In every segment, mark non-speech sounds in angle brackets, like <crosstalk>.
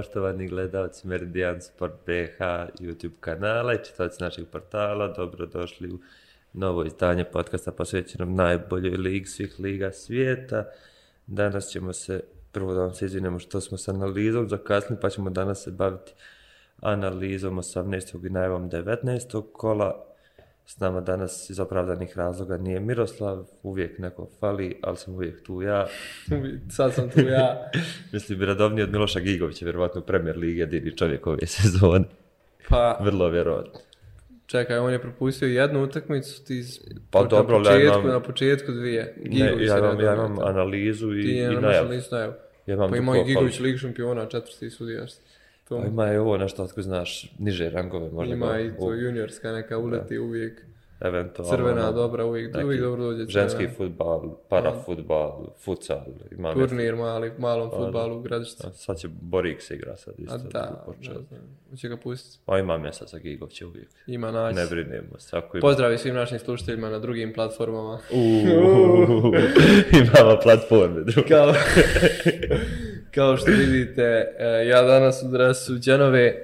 poštovani gledalci Meridian Sport BH YouTube kanala i čitavci našeg portala, dobrodošli u novo izdanje podcasta posvećenom najboljoj ligi svih liga svijeta. Danas ćemo se, prvo da vam se izvinemo što smo s analizom zakasnili, pa ćemo danas se baviti analizom 18. i najvom 19. kola s nama danas iz opravdanih razloga nije Miroslav, uvijek neko fali, ali sam uvijek tu ja. <laughs> Sad sam tu ja. <laughs> Mislim, bi radovniji od Miloša Gigovića, vjerovatno premier Lige, jedini čovjek ove <laughs> sezone. Pa... Vrlo vjerovatno. Čekaj, on je propustio jednu utakmicu ti iz... Pa na dobro, početku, ja imam... Na početku dvije. Gigović ne, ja imam, ja imam analizu i, ti i najav. Ti analizu najav. Ja imam pa imao i Gigović, pa... Lig šampiona, četvrsti sudijašti. To... Ima je ovo nešto, otko znaš, niže rangove možda. Ima i to juniorska neka uleti da. uvijek. Eventualno. Crvena ono, dobra uvijek, neki, uvijek dobro dođe. Ženski crvena. futbal, parafutbal, futsal. Ima Turnir mjesto. mali, malom a, futbalu u gradišću. Sad će Borik se igra sad isto. A da, da, da. Uće ga pustiti. Pa ima mjesta za Gigov će uvijek. Ima nas. Ne brinimo se. Ako ima... Pozdravi svim našim slušateljima na drugim platformama. Uuu, <laughs> imamo platforme druge. Kao... <laughs> kao što vidite, e, ja danas u dresu Đenove,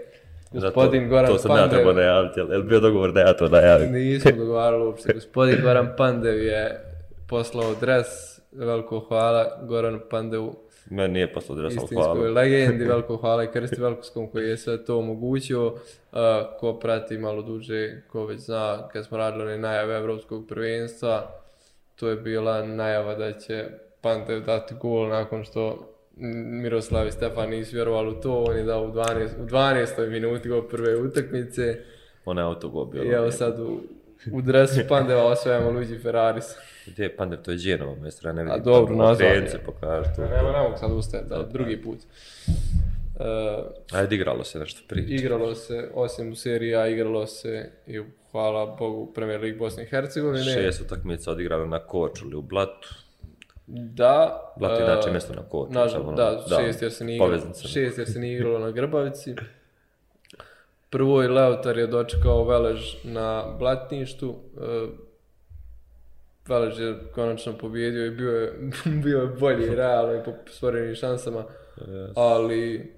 gospodin Zato, Goran Pandev. To sam Pandev, ja trebao najaviti, je bio dogovor da ja to najavim? Nismo <laughs> dogovarali uopšte, gospodin Goran Pandev je poslao dres, veliko hvala Goranu Pandevu. Meni nije poslao dres, ali hvala. Istinskoj legendi, <laughs> veliko hvala i Krsti Velkoskom koji je sve to omogućio. Uh, ko prati malo duže, ko već zna, kad smo radili na najave Evropskog prvenstva, to je bila najava da će Pandev dati gol nakon što Miroslav i Stefan nisu vjerovali u to, on je dao u, 12, u 12. minuti go prve utakmice. On je autogol bio. I evo ono. sad u, u dresu Pandeva osvajamo Luigi Ferraris. <laughs> Gdje je Pandev, to je Genova, mjesto, ja ne vidim. A dobro, nazvan je. Pence pokaže to. Ne, ne, mogu sad ustajem, da, drugi put. Uh, Ajde, igralo se nešto prije. Igralo se, osim u seriji A, igralo se i hvala Bogu Premier League Bosne i Hercegovine. Šest utakmica odigrano na Korčuli u Blatu. Da. Vlati uh, dače mjesto na kotu. Na, ono, da, da, šest jer se nije igralo, šest jer se nije igralo na Grbavici. Prvo je Leotar je dočekao Velež na Blatništu. Uh, Velež je konačno pobjedio i bio je, <laughs> bio je bolji realno i po stvorenim šansama. Yes. Ali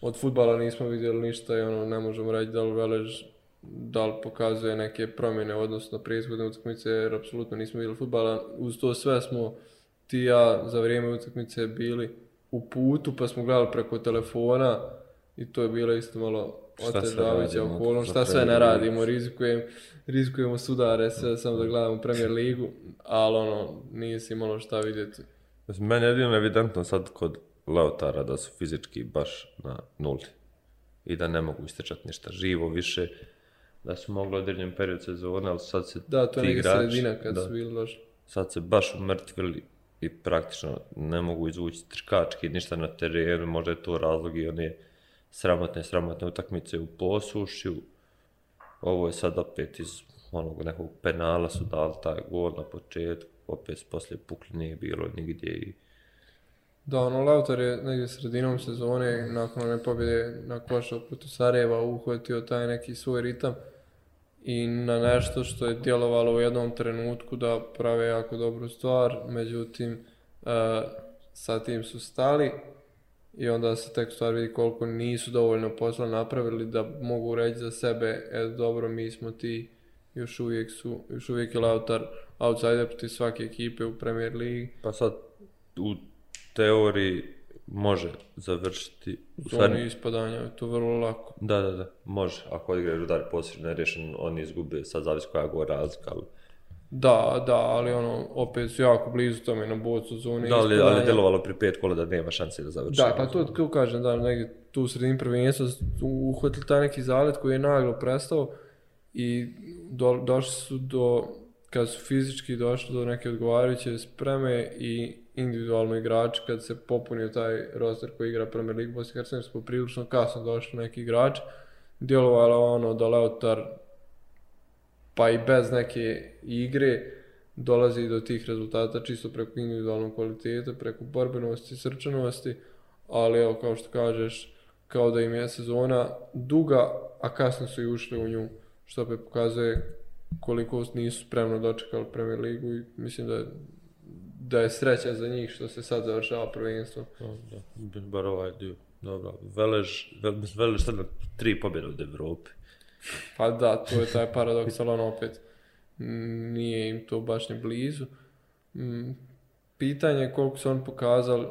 od futbala nismo vidjeli ništa i ono, ne možemo reći da li Velež da li pokazuje neke promjene odnosno prethodne utakmice jer apsolutno nismo vidjeli futbala. Uz to sve smo ti ja za vrijeme utakmice bili u putu pa smo gledali preko telefona i to je bilo isto malo otežavajuća okolnost, šta sve ne radimo, rizikujem, rizikujemo sudare sve mm. samo da gledamo Premier Ligu, ali ono, nije si imalo šta vidjeti. Mislim, meni jedino je evidentno sad kod Leotara da su fizički baš na nuli i da ne mogu istečati ništa živo više, da su mogli određen period sezone, ali sad se da, to ti igrači... Da, to je sredina kad da, su bili došli. Sad se baš umrtvili, i praktično ne mogu izvući trkački ništa na terenu, možda je to razlog i one sramotne, sramotne utakmice u posušju. Ovo je sad opet iz onog nekog penala su dali taj gol na početku, opet poslije pukli nije bilo nigdje i... Da, ono, Lautar je negdje sredinom sezone, nakon one pobjede na košu protiv Sarajeva, uhvatio taj neki svoj ritam i na nešto što je djelovalo u jednom trenutku da prave jako dobru stvar, međutim uh, sa tim su stali i onda se tek stvar vidi koliko nisu dovoljno posla napravili da mogu reći za sebe e dobro mi smo ti još uvijek su, još uvijek je lautar outsider poti svake ekipe u Premier League. Pa sad u teoriji može završiti u stvari ispadanja je to vrlo lako da da da može ako odigraju rudar posjed na rješen oni izgube sad zavisi koja gore razlika ali Da, da, ali ono, opet su jako blizu tome na bocu zone. Da, ali, ali je djelovalo pri pet kola da nema šanse da završi. Da, pa to kao kažem, da, negdje tu u sredini prvenstva su uhvatili taj neki zalet koji je naglo prestao i do, došli su do, kad su fizički došli do neke odgovarajuće spreme i individualno igrači kad se popunio taj roster koji igra Premier League Bosne i Hercegovine smo prilično kasno došli neki igrač djelovalo ono da Leotar pa i bez neke igre dolazi do tih rezultata čisto preko individualnog kvaliteta preko borbenosti i srčanosti ali evo kao što kažeš kao da im je sezona duga a kasno su i ušli u nju što opet pokazuje koliko nisu spremno dočekali Premier Ligu i mislim da je, da je sreća za njih što se sad završava prvenstvo. Da, bar ovaj dio. Dobro, Velež, Velež sad na tri pobjede od Evrope. Pa da, to je taj paradoks, ali ono opet nije im to baš ni blizu. Mm, pitanje je koliko su oni pokazali,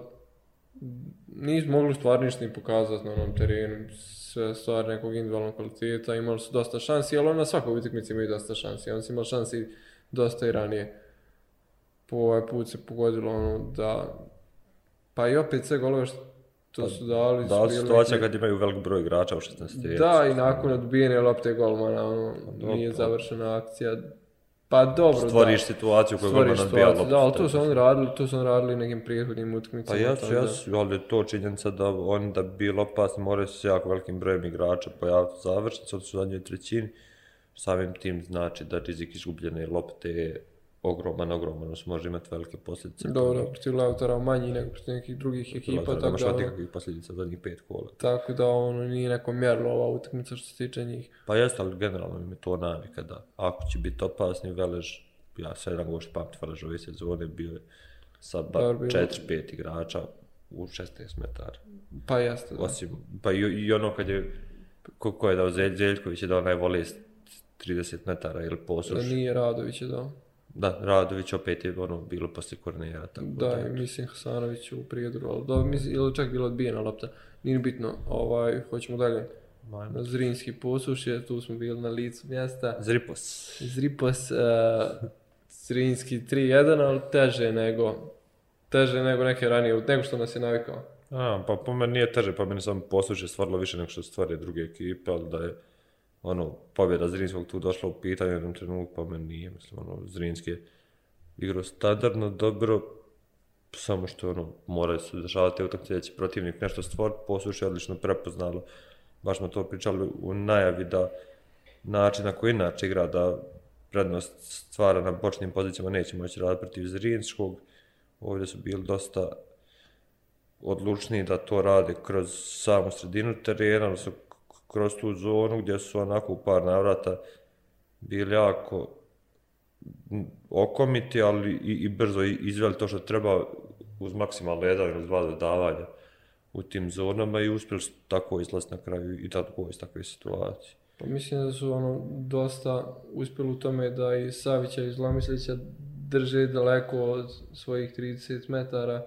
nisu mogli stvarništvo ni pokazati na onom terenu, stvar nekog individualnog kvaliteta, imali su dosta šansi, ali on na svakog utakmici imaju dosta šansi, on su imali šansi dosta i ranije. Po ovaj put se pogodilo ono da... Pa i opet sve golove što pa, su dali... Da li situacija kad imaju velik broj igrača u 16. Da, i nakon odbijene lopte golmana, ono, pa nije pa. završena akcija, Pa dobro, stvoriš da. situaciju koju stvoriš situaciju, da, ali stvoriš. to su oni radili, to su oni radili nekim prijehodnim utakmicama. Pa jesu, jesu, ali je to činjenica da oni da bi bilo opasno, moraju se jako velikim brojem igrača pojaviti završnicu, od su zadnjoj trećini, samim tim znači da rizik izgubljene lopte ogroman, ogroman, ono može imati velike posljedice. Dobro, protiv Lautara manji nego protiv nekih drugih ekipa, Lautara, tako da... Lautara ono- nemaš posljedica za njih pet kola. Tako da ono nije neko mjerlo ova utakmica što se tiče njih. Pa jeste, ali generalno mi je to navika da ako će biti opasni Velež, ja sve jedan gošt pamti Velež ove sezone, bio je sa ba, bi... četiri, pet igrača u 16 metara. Pa jeste, da. Osim, pa i, i ono kad je, ko, ko je dao Zeljković je dao najvolest 30 metara ili posluš. Da nije Radović je dao. Da, Radović opet je ono, bilo posle kornera. Tako da, da mislim Hasanović u prijedru, ali da, mislim, ili čak bila odbijena lopta. Nije bitno, ovaj, hoćemo dalje. Majmo. Zrinski posušje, tu smo bili na licu mjesta. Zripos. Zripos, uh, Zrinski 3-1, ali teže nego, teže nego neke ranije, nego što nas je navikao. A, pa po meni nije teže, pa meni sam posušje stvarilo više nego što stvari druge ekipe, ali da je ono, pobjeda Zrinskog tu došla u pitanje u jednom trenutku, pa me nije, mislim, ono, Zrinski je igrao standardno dobro, samo što, ono, moraju se dešavati u takvom sljedeći protivnik, nešto stvor, posluš je odlično prepoznalo, baš smo to pričali u najavi da način na koji inače igra da prednost stvara na bočnim pozicijama neće moći raditi protiv Zrinskog, ovdje su bili dosta odlučni da to rade kroz samu sredinu terena, odnosno kroz tu zonu gdje su onako u par navrata bili jako okomiti, ali i, i brzo izveli to što treba uz maksimalno jedan ili dva dodavanja u tim zonama i uspjeli tako izlaziti na kraju i da u ovoj takvoj situaciji. Pa mislim da su ono dosta uspjeli u tome da i Savića i Zlamislića drže daleko od svojih 30 metara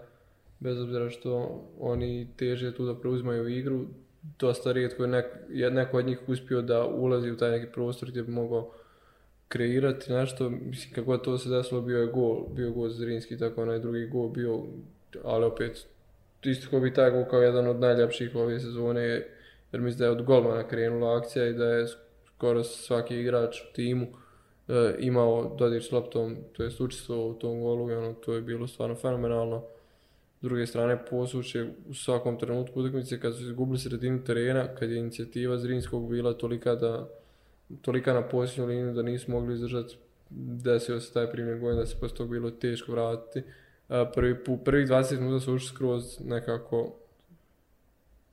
bez obzira što oni teže tu da preuzmaju igru, dosta rijetko je nek, je neko od njih uspio da ulazi u taj neki prostor gdje bi mogao kreirati nešto, mislim kako to se desilo bio je gol, bio gol Zrinski, tako onaj drugi gol bio, ali opet isto ko bi taj gol kao jedan od najljepših ove sezone, jer mislim da je od golmana krenula akcija i da je skoro svaki igrač u timu e, imao dodir s loptom, to je učestvo u tom golu i ono, to je bilo stvarno fenomenalno. E, druge strane posuće u svakom trenutku utakmice kad su izgubili sredinu terena, kad je inicijativa Zrinskog bila tolika da tolika na posljednju liniju da nismo mogli izdržati desio se taj primjer gojen da se posto bilo teško vratiti. Prvi, prvi 20 minuta su ušli skroz nekako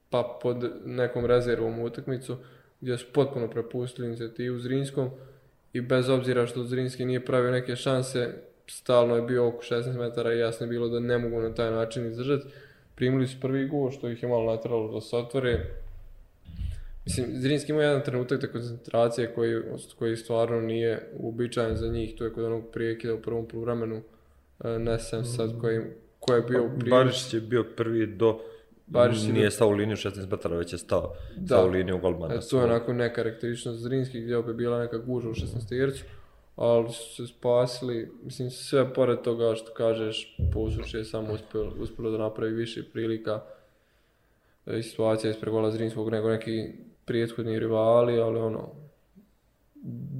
pa pod nekom rezervom utakmicu gdje su potpuno prepustili inicijativu Zrinskom i bez obzira što Zrinski nije pravio neke šanse stalno je bio oko 16 metara i jasno je bilo da ne mogu na taj način izdržati. Primili su prvi gol što ih je malo natralo da se otvore. Mislim, Zrinski ima jedan trenutak da koncentracije koji, koji stvarno nije uobičajen za njih, to je kod onog prijekida u prvom programenu e, Nesem sad mm. koji, koji je bio pa, prije. Barišić je bio prvi do Barišić nije, nije stao u liniju 16 metara, već je stao, da, stao u liniju Goldmana. E, to je onako nekarakteristično za Zrinski, gdje opet bila neka guža u 16. jercu. Mm ali su se spasili, mislim sve pored toga što kažeš, Pusuć je samo uspio, uspio da napravi više prilika i e, situacija ispred gola Zrinskog nego neki prijethodni rivali, ali ono,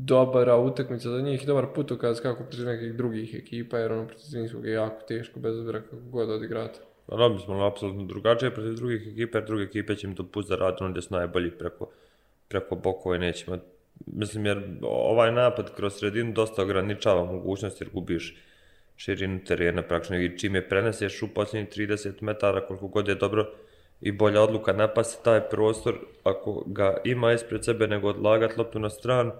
dobara utakmica za njih i dobar put ukaz kako protiv nekih drugih ekipa, jer ono protiv Zrinskog je jako teško bez obzira kako god odigrate. Pa no, mi smo apsolutno drugačije protiv drugih ekipa, jer druge ekipe će im to put za rad, ono gdje su najbolji preko, preko bokove, neće imati Mislim, jer ovaj napad kroz sredinu dosta ograničava mogućnost jer gubiš širinu terena praktično i čim je preneseš u posljednjih 30 metara koliko god je dobro i bolja odluka napasti taj prostor ako ga ima ispred sebe nego odlagat loptu na stranu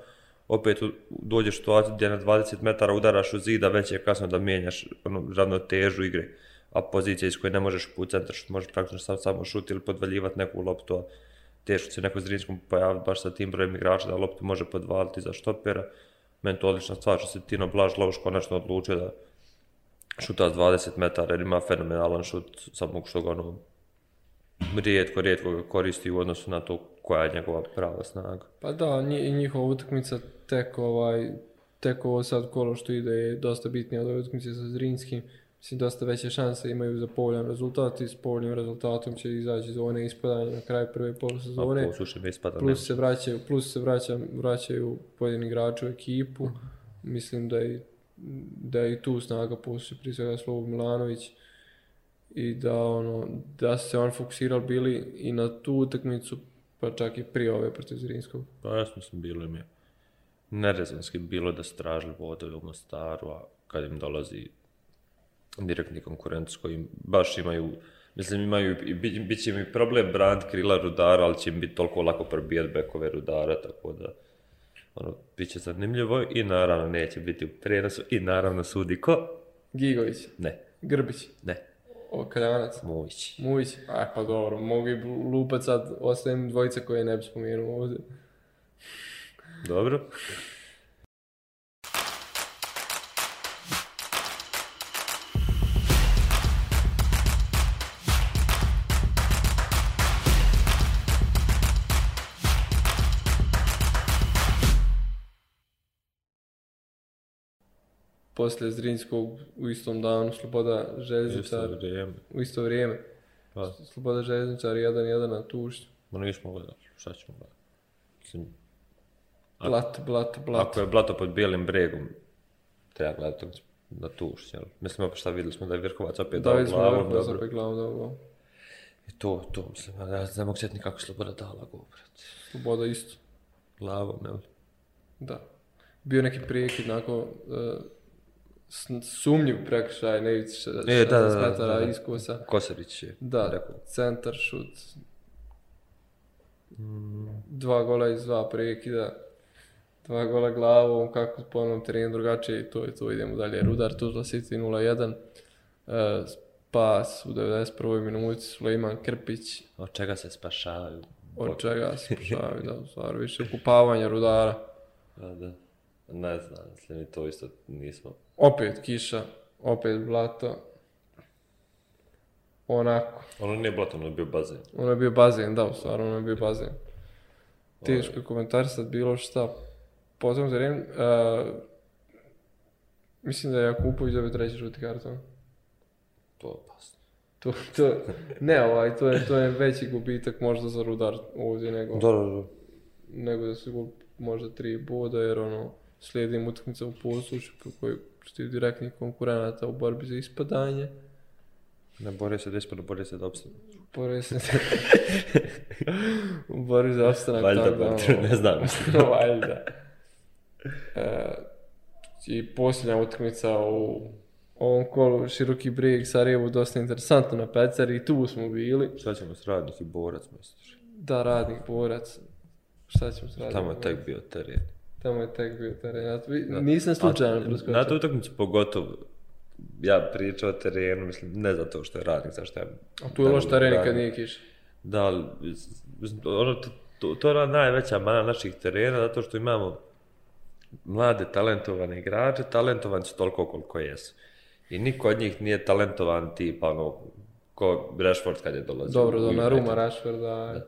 opet dođeš u gdje na 20 metara udaraš u zida već je kasno da mijenjaš onu ravno težu igre a pozicija iz koje ne možeš pucati što možeš praktično sam, samo šut ili podvaljivati neku loptu a teško se neko Zrinjskom pojavi baš sa tim brojem igrača da loptu može podvaliti za štopera. Meni to odlična stvar što se Tino Blaž Lovš konačno odlučio da šuta s 20 metara jer ima fenomenalan šut samo što ga ono rijetko, rijetko ga koristi u odnosu na to koja je njegova prava snaga. Pa da, njihova utakmica tek ovaj tek ovo sad kolo što ide je dosta bitnija od ove utakmice sa Zrinjskim. Uh, mislim, dosta veće šanse imaju za povoljan rezultat i s povoljnim rezultatom će izaći iz one ispadanje na kraju prve polosezone. Pa, suše, ispada, plus se vraćaju, plus se vraća, vraćaju pojedini igrači u ekipu. Mislim da je, da je i tu snaga posuće, prije svega Slovo Milanović i da ono da se on fokusirao bili i na tu utakmicu pa čak i prije ove protiv Zrinskog. Pa ja mislim bilo im je nerezonski bilo da stražili vodove u Mostaru, a kad im dolazi direktni konkurent s kojim baš imaju, mislim imaju, bit će mi problem brand krila rudara, ali će im biti toliko lako probijat bekove rudara, tako da ono, bit će zanimljivo i naravno neće biti u prenosu i naravno sudi ko? Gigović. Ne. Grbić. Ne. Okaljanac. Mujić. Mujić, aj pa dobro, mogu i lupat sad, ostavim dvojice koje ne bi spomenuo ovdje. Dobro. posle Zrinskog u istom danu, Sloboda Željezničar. U isto vrijeme. U isto vrijeme. Pa. Sloboda Željezničar 1-1 na tušnju. Ma nismo gledali, šta ćemo gledati? Sim. A, blat, blat, blat. Ako je blato pod bijelim bregom, treba gledati na tušć, jel? Mislim, opet šta vidjeli smo da je Virkovac opet dao glavom, dobro. Da, vidjeli smo Virkovac opet glavom, dobro. I to, to, mislim, ja ne mogu sjetiti kako je Sloboda dala go, brat. Sloboda isto. Glavom, jel? Da. Bio neki prijekid, nako, uh, e, sumnjiv prekršaj, ne vidiš šta e, da, da, da, da, da, iskusa. Kosarić je. Da, rekao. centar, šut. Mm. Dva gola iz dva prekida. Dva gola glavom, kako po onom terenu drugačije i to je to, idemo dalje. Rudar, Tuzla City 0-1. Uh, pas u 91. minuti, Suleiman Krpić. Od čega se spašavaju? Od čega se <laughs> spašavaju, da, stvar, više kupavanja rudara. A, da, ne znam, mislim, to isto nismo opet kiša, opet blato, onako. Ono nije blato, ono je bio bazen. Ono je bio bazen, da, u stvaru, ono je bio bazen. Teško je komentar sad bilo šta. Potom za vrijeme, uh, mislim da je Jakupović dobio treći žuti karton. To je opasno. To, to, ne, ovaj, to je, to je veći gubitak možda za Rudar ovdje nego... Da, da, da. Nego da se gubi možda tri boda, jer ono, slijedim utakmica u poslušću po kojoj protiv direktnih konkurenata u borbi za ispadanje. Ne bore se da ispadu, <laughs> bore se da obstane. Bore se da... u borbi za obstanak. Valjda, tako, Petru, ono, ne znam. no, <laughs> valjda. E, I posljednja utakmica u ovom kolu, široki brijeg Sarajevo, dosta interesantno na pecar i tu smo bili. Šta ćemo s radnik i borac, mislim. Da, radnik, borac. Šta ćemo s radnik? Tamo je tek bio teren tamo je tek bio teren. Ja, nisam slučajno preskočio. Na toj utakmici pogotovo ja pričao o terenu, mislim, ne za to što je radnik, zašto je... A tu je loš teren kad nije kiš. Da, ali, ono, to, to je najveća mana naših terena, zato što imamo mlade, talentovane igrače, talentovani su toliko koliko jesu. I niko od njih nije talentovan tip, ono, ko Rashford kad je dolazio. Dobro, do Naruma, Rashforda.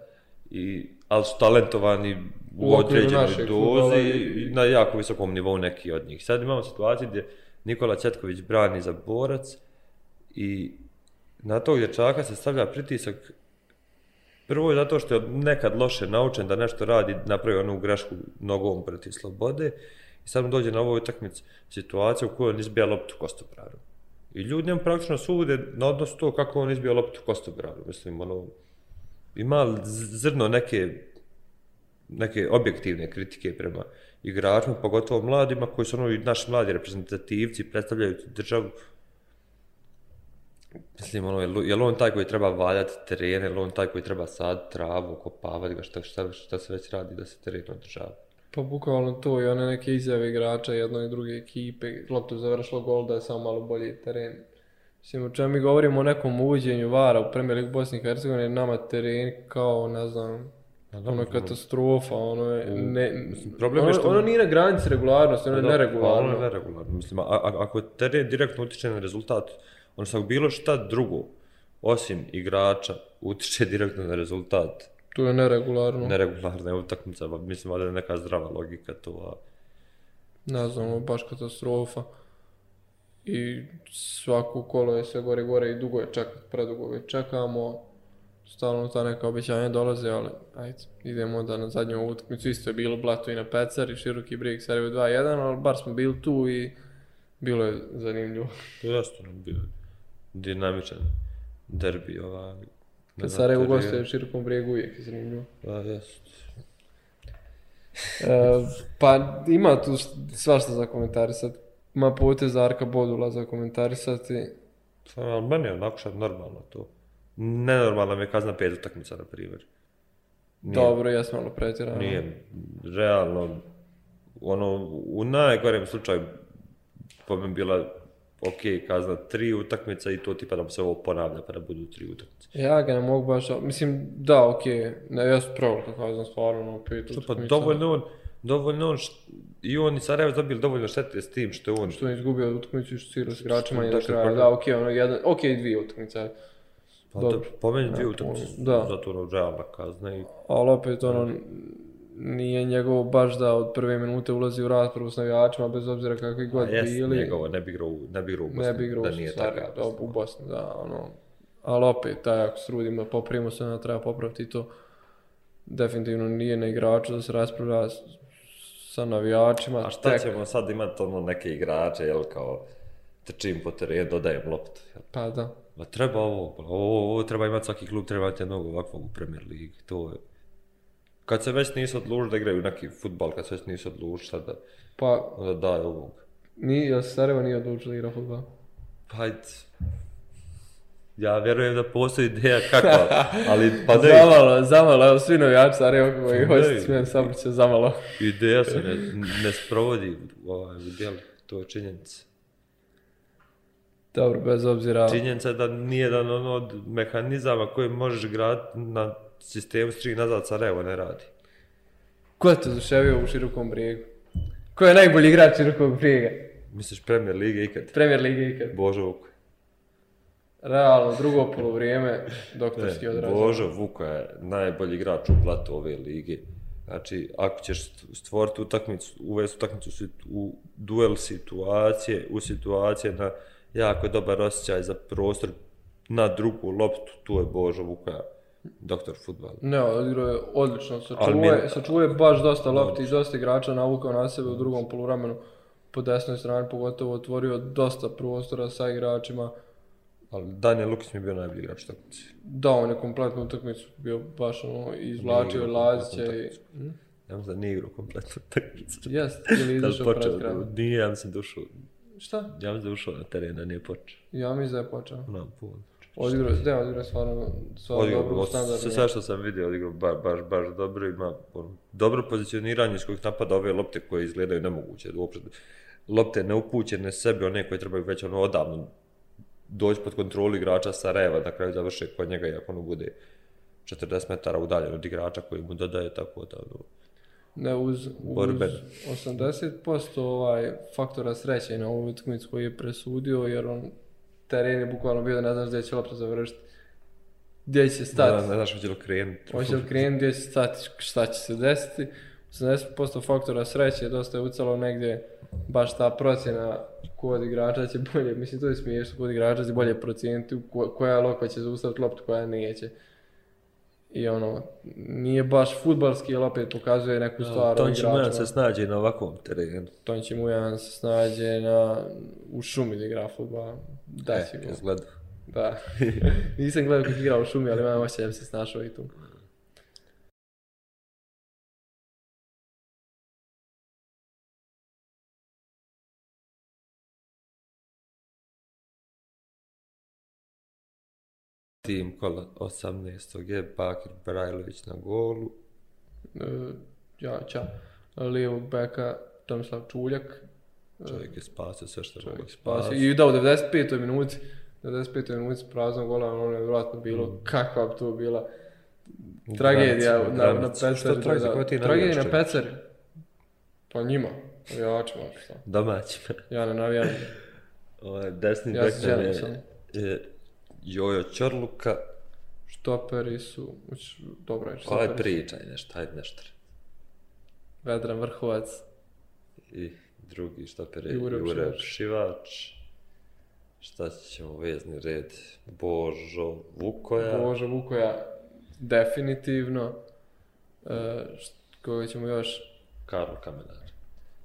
I ali su talentovani u, u određenoj dozi i na jako visokom nivou neki od njih. Sad imamo situaciju gdje Nikola Četković brani za borac i na tog dječaka se stavlja pritisak prvo je zato što je nekad loše naučen da nešto radi, napravi onu grešku nogom proti slobode i sad mu dođe na ovoj utakmici situacija u kojoj on izbija loptu kostopraru. I ljudi njemu praktično sude na odnosu to kako on izbija loptu kostopraru. Mislim, ono, ima zrno neke neke objektivne kritike prema igračima, pogotovo mladima koji su ono i naši mladi reprezentativci predstavljaju državu Mislim, ono, je li on taj koji treba valjati terene, je li on taj koji treba sad travu, kopavati ga, šta, šta, šta se već radi da se teren održava? Pa bukvalno to i one neke izjave igrača jedno i druge ekipe, lopta je završila gol da je samo malo bolji teren. Mislim, o čemu mi govorimo o nekom uvođenju vara u Premier League Bosne i Hercegovine, nama teren kao, ne znam, Da, ono je katastrofa, ono je, ne, mislim, problem ono, je što... Ono nije na granici regularnosti, ono je da, pa neregularno. Pa ono je neregularno, mislim, a, a, ako teren direktno utiče na rezultat, ono sa bilo šta drugo, osim igrača, utiče <laughs> direktno na rezultat. To je neregularno. Neregularna je utakmica, pa mislim, ali neka zdrava logika to, a... Ne znam, ono baš katastrofa. Uh, i svako kolo je sve gore i gore i dugo je čak, predugo već čekamo. Stalno ta neka običanja dolaze, ali ajde, idemo da na zadnju utakmicu isto je bilo blato i na pecar i široki brijeg Sarajevo 2-1, ali bar smo bili tu i bilo je zanimljivo. <laughs> Zašto nam bio dinamičan derbi ova... Kad Sarajevo gostuje u širokom brijegu uvijek je zanimljivo. Da, pa, jesu. uh, e, pa ima tu svašta za komentari sad ma pote za Arka Bodula za komentarisati. Sam ali meni je onako što je normalno to. Nenormalno mi je kazna pet utakmica, na primjer. Nije, Dobro, ja sam malo pretjerano. Nije, realno, ono, u najgorem slučaju, po meni bila ok, kazna tri utakmice i to tipa da se ovo ponavlja pa da budu tri utakmice. Ja ga ne mogu baš, mislim, da, ok, ne, ja sam pravil kako kazna stvarno, ono, pet pa utakmica. Pa dovoljno on, dovoljno on i on i Sarajevo dobili dovoljno štete s tim što je on... Što je izgubio utakmicu i što si s igračima i dakle, pa- da, okej, okay, ono, jedan, okej, okay, dvije utakmice. Pa da, po meni dvije utakmice, da. zato ono, Real kazne i... Ali opet, ono, nije njegovo baš da od prve minute ulazi u raspravu s navijačima, bez obzira kakvi god jes, bili. njegovo, ne bi igrao u Bosni, da nije tako. Ne bi igrao u Bosni, da, ono, ali opet, taj, ako s rudima poprimo se, onda treba popraviti to. Definitivno nije na igraču da se raspravlja, sa navijačima. A šta tek... ćemo sad imati ono neke igrače, jel kao, trčim po terenu, dodajem loptu. Jel? Pa da. Ma treba ovo, pa ovo, ovo treba imati svaki klub, treba imati jednog ovakvog u Premier League, to je. Kad se već nisu odlužili da igraju neki futbal, kad se već nisu odlužili, šta da... Pa... Onda daj ovog. Nije, jel Sarajevo nije odlučili igra futbal? Pa, Ja vjerujem da postoji ideja kako, <laughs> ali pa da je... Zamalo, zamalo, evo svi navijači sa Rijeva koji pa hoći smijem sam će zamalo. Ideja se ne, ne sprovodi ovaj, u djelu, to je činjenica. Dobro, bez obzira... Činjenica je da nije jedan ono od mehanizama koje možeš graditi na sistemu s tri nazad Sarajevo ne radi. Ko je te zaševio u širokom brijegu? Ko je najbolji igrač širokog brijega? Misliš premier lige ikad? Premier lige ikad. Božo Vukoj. Realno, drugo polovrijeme, doktorski e, odrazio. Božo, Vuko je najbolji igrač u blatu ove lige. Znači, ako ćeš stvoriti utakmicu, uvesti utakmicu u duel situacije, u situacije na jako dobar osjećaj za prostor na drugu loptu, tu je Božo Vukoja, doktor futbala. Ne, odigrao je odlično, sačuo je, mi... baš dosta lopti i dosta igrača navukao na sebe u drugom poluramenu po desnoj strani, pogotovo otvorio dosta prostora sa igračima. Ali Daniel Lukic mi je bio najbolji igrač utakmice. Da, on je kompletnu utakmicu bio baš ono izvlačio Lazića i... Hm? Ja mislim da nije igrao kompletnu utakmicu. Jes, <laughs> ili izašao pred kraj. Nije, ja mislim da ušao... Šta? Ja mislim da ušao na teren, a nije počeo. Ja mislim da je počeo. No, puno. Odigrao je, ne, odigrao je stvarno, stvarno odigru, dobro u standardu. Sve sve što sam vidio, odigrao ba, baš, baš dobro, ima on, dobro pozicioniranje s kojih napada ove lopte koje izgledaju nemoguće. Uopšte, lopte neupućene sebi, one koje trebaju već ono odavno doći pod kontrolu igrača Sarajeva da kraju završe kod njega, iako ono bude 40 metara udaljen od igrača koji mu dodaje, tako da... Ono, ne, uz, borben. uz 80% ovaj faktora sreće na ovu utakmicu koji je presudio, jer on teren je bukvalno bio da ne znaš gdje će lopta završiti. Gdje će stati? Da, ne znaš hoće li krenuti. Hoće li krenuti, gdje će stati, šta će se desiti. 80% faktora sreće dosta je ucalo negdje baš ta procjena kod igrača će bolje, mislim to je smiješno, kod igrača će bolje procijeniti koja lokva će zaustaviti loptu, koja neće. I ono, nije baš futbalski, ali opet pokazuje neku stvar. Tonči Mujan se snađe na ovakvom terenu. Tonči Mujan se snađe na, u šumi da igra futbal. Da, e, sigurno. Da. <laughs> Nisam gledao kako igra u šumi, ali imam ošće da bi se snašao i tu. tim kola 18. je Bakir Brajlović na golu. E, Djača, lijevog beka Tomislav Čuljak. Čovjek je spasio sve što je spasio. I da u 95. minuti, 95. minuti prazno gola, ono je vjerojatno bilo, mm. kakva bi to bila tragedija granicu, na, granicu. na, na Pecer. Što tragedija, koji ti Tragedija na Pecer, pa njima, navijačima. Domaćima. Ja ne navijam. Ovo ovaj, je desni ja bek, je, je, Jojo Čorluka. Štoperi su, dobro ovaj je štoperi. Ovaj pričaj nešto, hajde nešto. Vedran Vrhovac. I drugi štoperi, Jure, Jure Šivač. Šta ćemo vezni red? Božo Vukoja. Božo Vukoja, definitivno. E, koga ćemo još? Karlo Kamenar.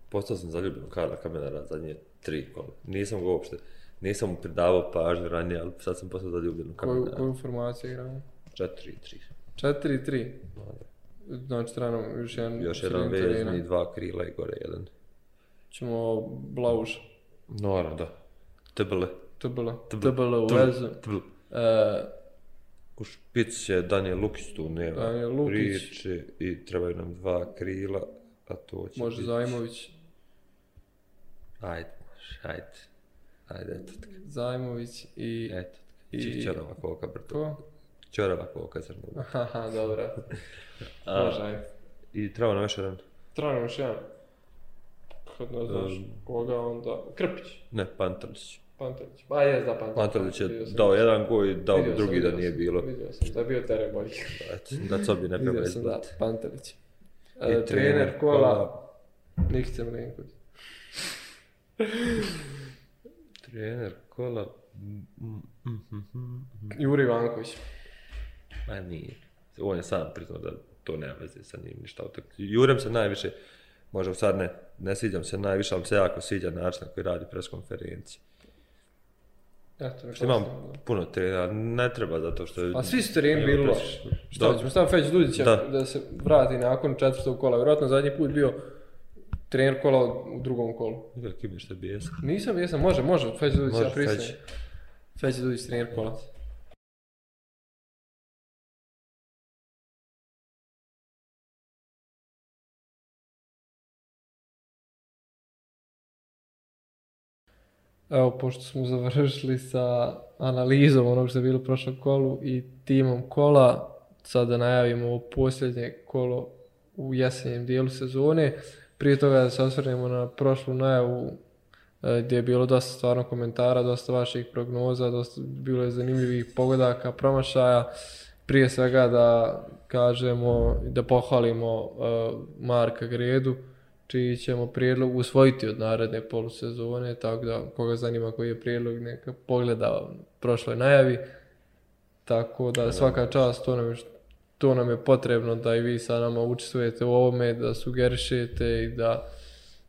Postao sam zaljubljen Karla Kamenara zadnje tri kola. Nisam ga uopšte nisam mu pridavao pažnju ranije, ali sad sam postao zaljubljen u kamenu. Koju formaciju igramo? 4-3. 4-3? Znači, trenam još jedan Još jedan vezni, dva krila i gore jedan. Ćemo blauž. Noram, da. Tbele. Tbele. Tbele u vezu. Tbele. U špic je Daniel Lukić tu, nema Daniel Lukić. priče i trebaju nam dva krila, a to će Može biti... Može Zajmović. Ajde, ajde. Ajde, eto tka. Zajmović i... Eto tka. Znači, I... Čorava koka, brto. Ko? Čorava koka, crno. Aha, dobro. <laughs> Može, ajde. I trao na vešeran. Trao na vešeran. Kad ne znaš um, koga onda... Krpić. Ne, Pantelić. Pantelić. Ba, je da Pantelić. Pantelić je dao jedan gol i dao vidio drugi sam, da nije sam. bilo. Vidio sam, da je bio teren bolji. <laughs> da co bi ne bilo izbiti. Vidio sam, izbit. da, Pantelić. I uh, trener, trener kola... kola. Nikce Mlinković. <laughs> Trener kola... Mhm. Juri Ivanković. Ma nije. On je sad priznao da to nema veze sa njim ništa. Jurem se najviše, možda sad ne, ne sviđam se najviše, ali se jako sviđa način na koji radi pres konferencije. Eto, što imam stavno. puno trenera, ne treba zato što... A svi su treni bili loši. Šta ćemo, samo Feć Dudića da. da se vrati nakon četvrtog kola. Vjerojatno zadnji put bio trener kola u drugom kolu. Veliki mi što bijes. Nisam, jesam, može, može, Feđe Dudić, ja pristajem. Feđe Dudić, trener kola. Evo, pošto smo završili sa analizom onog što je bilo u prošlom kolu i timom kola, sada najavimo ovo posljednje kolo u jesenjem dijelu sezone prije toga da se osvrnemo na prošlu najavu e, gdje je bilo dosta stvarno komentara, dosta vaših prognoza, dosta bilo je zanimljivih pogodaka, promašaja. Prije svega da kažemo i da pohvalimo uh, Marka Gredu, čiji ćemo prijedlog usvojiti od naredne polusezone, tako da koga zanima koji je prijedlog neka pogleda prošloj najavi. Tako da svaka čast to nam je što to nam je potrebno da i vi sa nama učestvujete u ovome, da sugerišete i da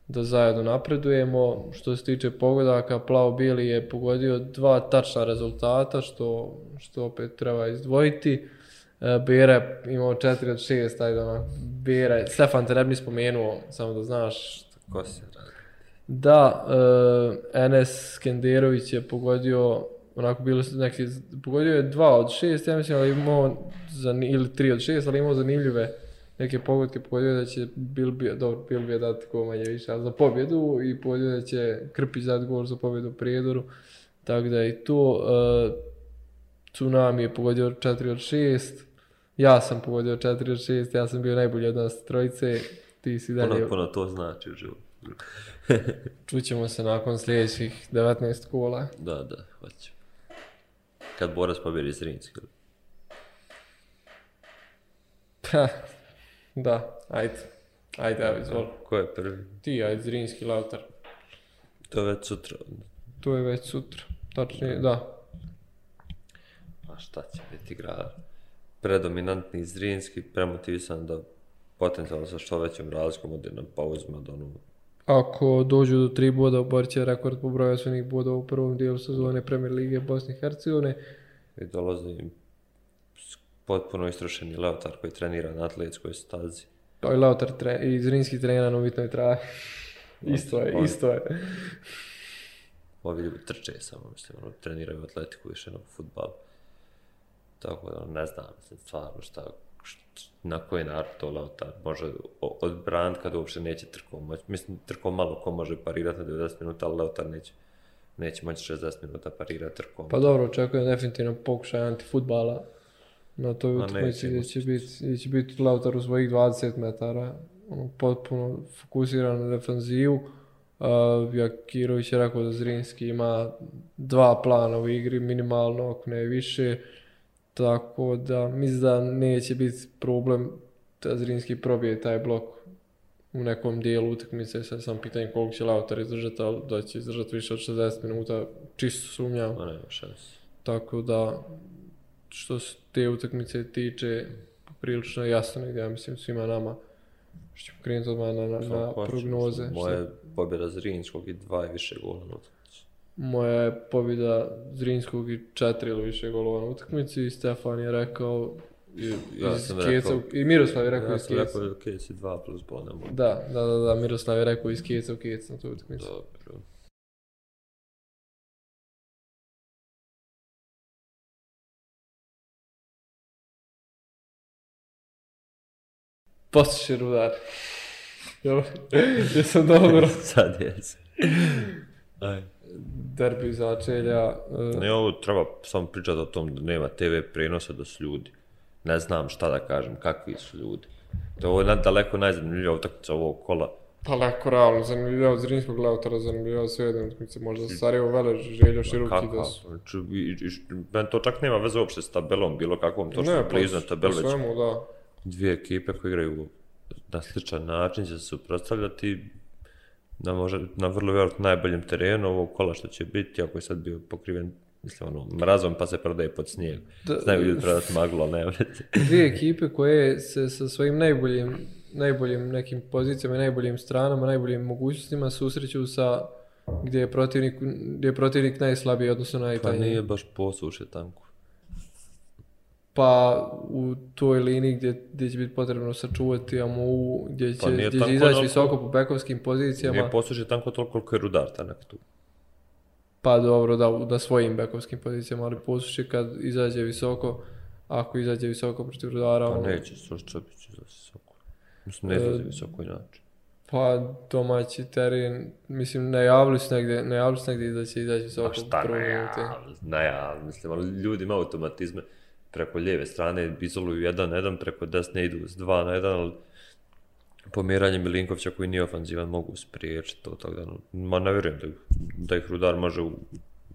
da zajedno napredujemo. Što se tiče pogodaka, Plavo Bili je pogodio dva tačna rezultata, što, što opet treba izdvojiti. E, Bira je imao 4 od 6, taj da Bira je, Stefan te ne bi spomenuo, samo da znaš. Ko se radi? Da, e, Enes Skenderović je pogodio onako bilo se neki, pogodio je dva od šest, ja mislim, ali imao, zani, ili tri od šest, ali imao zanimljive neke pogodke, pogodio je da će bil bi, dobro, bil bi je dati ko manje više, ali za pobjedu i pogodio je da će Krpić dati gol za pobjedu u Prijedoru, tako da i to, uh, Tsunami je pogodio četiri od šest, ja sam pogodio četiri od šest, ja sam bio najbolji od nas trojice, ti si dalje... Ono, ono to znači u životu. <laughs> Čućemo se nakon sljedećih 19 kola. Da, da, hoćemo kad borac pobjeri iz Rinske. Pa, da, ajde. Ajde, evo, izvoli. Ko je prvi? Ti, ajde, Zrinski, Lautar. To je već sutra. To je već sutra, tačnije, da. A šta će biti igra? Predominantni Zrinski, premotivisan da potencijalno sa što većom razlikom od jednom pauzima da ono ako dođu do tri boda, oborit će rekord po broju osvojenih boda u prvom dijelu sezone Premier Lige Bosne i Hercegovine. I dolazi im potpuno istrošeni Leotar koji trenira na atletskoj stazi. Oj, Leotar tre, i Zrinski trenira na uvitnoj traji. <laughs> isto je, ovi, isto je. ovi ljubi trče samo, mislim, ono, treniraju atletiku više nego futbal. Tako da, ne znam, mislim, stvarno šta, na koji narod to Leotard može od brand kada uopšte neće trko moći. Mislim, trko malo ko može parirati na 90 minuta, ali Leotard neće, neće moći 60 minuta parirati trkom. Pa dobro, očekujem definitivno pokušaj antifutbala na toj utakmici gdje će biti, će biti Leotard u svojih 20 metara, ono, potpuno fokusiran na defanzivu. Uh, Jakirović je rekao da Zrinski ima dva plana u igri, minimalno, ako ne više. Uh, Tako da mislim da neće biti problem da Zrinski probije taj blok u nekom dijelu utakmice, sad sam pitanje koliko će Lautar izdržati, ali da će izdržati više od 60 minuta, čisto sumnjam. Ne, šans. Tako da, što se te utakmice tiče, prilično jasno ja mislim svima nama, što ću krenuti odmah na, na, na prognoze. Moja pobjeda Zrinskog i dva i više gola na utakmice moja je pobjeda Zrinskog i četiri ili više golova na utakmici i Stefan je rekao i, ja sam kjeca, rekao, i Miroslav je rekao ja iz Kijeca. Ja sam rekao Kijec i dva plus bodem. Da, da, da, da, Miroslav je rekao iz Kijeca u Kijeca na toj utakmici. Dobro. Postoši rudar. Jel? <laughs> Jesam dobro? <laughs> Sad jesam. Ajde derbi začelja. E, ne, ovo treba samo pričati o tom da nema TV prenosa da su ljudi. Ne znam šta da kažem, kakvi su ljudi. To ovo je ovo daleko najzanimljivija utakmica ovog kola. Pa lako, realno, zanimljivija od Zrinjskog Leotara, zanimljivija sve jedne utakmice, možda Sarajevo vele željo široki da su... Kako? Znači, meni to čak nema veze uopšte s tabelom, bilo kakvom, to ne, što je blizno pa, tabel, već da. dvije ekipe koje igraju na sličan način će se suprotstavljati, na, može, na vrlo vjerojatno najboljem terenu ovog kola što će biti, ako je sad bio pokriven mislim, ono, mrazom pa se prodaje pod snijeg. Znaju ljudi prodati maglo, ne vrati. Dvije ekipe koje se sa svojim najboljim, najboljim nekim pozicijama, najboljim stranama, najboljim mogućnostima susreću sa gdje je protivnik, gdje je protivnik najslabiji, odnosno najtanji. Pa nije baš posuše tanko pa u toj liniji gdje, gdje će biti potrebno sačuvati AMU, pa gdje će, pa gdje će izaći onako, visoko po bekovskim pozicijama. Nije posuđe tanko toliko koliko je rudar tanak tu. Pa dobro, da, na svojim bekovskim pozicijama, ali posuđe kad izađe visoko, ako izađe visoko protiv rudara... Pa ono, neće, sušća bit će za visoko. Mislim, ne izađe e, visoko inače. Pa domaći teren, mislim, najavili su negdje, najavili su negdje da će izaći visoko. A pa šta najavili, najavili, mislim, ali ljudi imaju automatizme preko lijeve strane, izoluju 1-1, preko desne idu s 2-1, ali pomiranje Milinkovića koji nije ofanzivan mogu spriječiti to, tako da, ma ne vjerujem da, da ih Rudar može,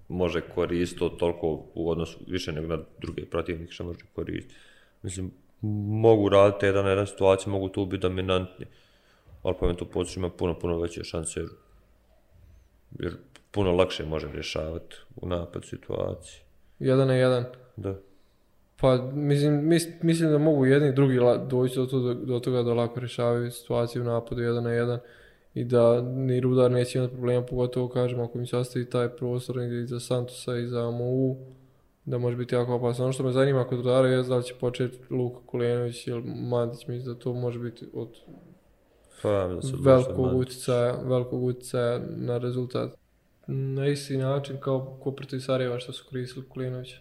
može koristiti toliko u odnosu više nego na druge protivnike što može koristiti. Mislim, mogu raditi jedan jedan situacije, mogu tu biti dominantni, ali povijem to poslije ima puno, puno veće šanse, jer, jer puno lakše može rješavati u napad situaciji. Jedan na jedan? Da. Pa mislim, mis, mislim da mogu jedni i drugi doći do, do toga da lako rješavaju situaciju u napadu jedan na jedan i da ni Rudar neće imati problema, pogotovo kažem ako mi se ostavi taj prostor i za Santosa i za MU, da može biti jako opasno. Ono što me zanima kod Rudara je da li će početi Luka Kulenović ili Mandić, mislim da to može biti od pa, velikog, utjecaja, velikog utjecaja na rezultat. Na isti način kao ko protiv Sarajeva što su koristili Kulenovića.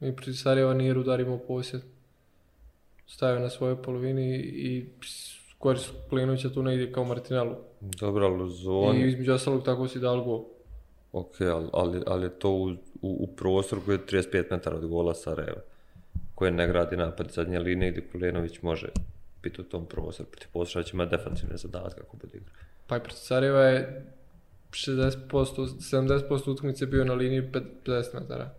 Mi pri Sarajeva nije rudarimo posjed. Stavio na svojoj polovini i koristio Klinovića tu negdje kao Martinalu. Dobro, ali zoni... I između ostalog tako si dal gol. Ok, ali, ali, ali to u, u, u prostoru koji je 35 metara od gola Sarajeva, koje ne gradi napad zadnje linije gdje Klinović može biti u tom prostoru. Proti prostora će imati defensivne zadatke kako bude igra. Pa i proti Sarajeva je 60%, 70% utakmice bio na liniji 50 metara.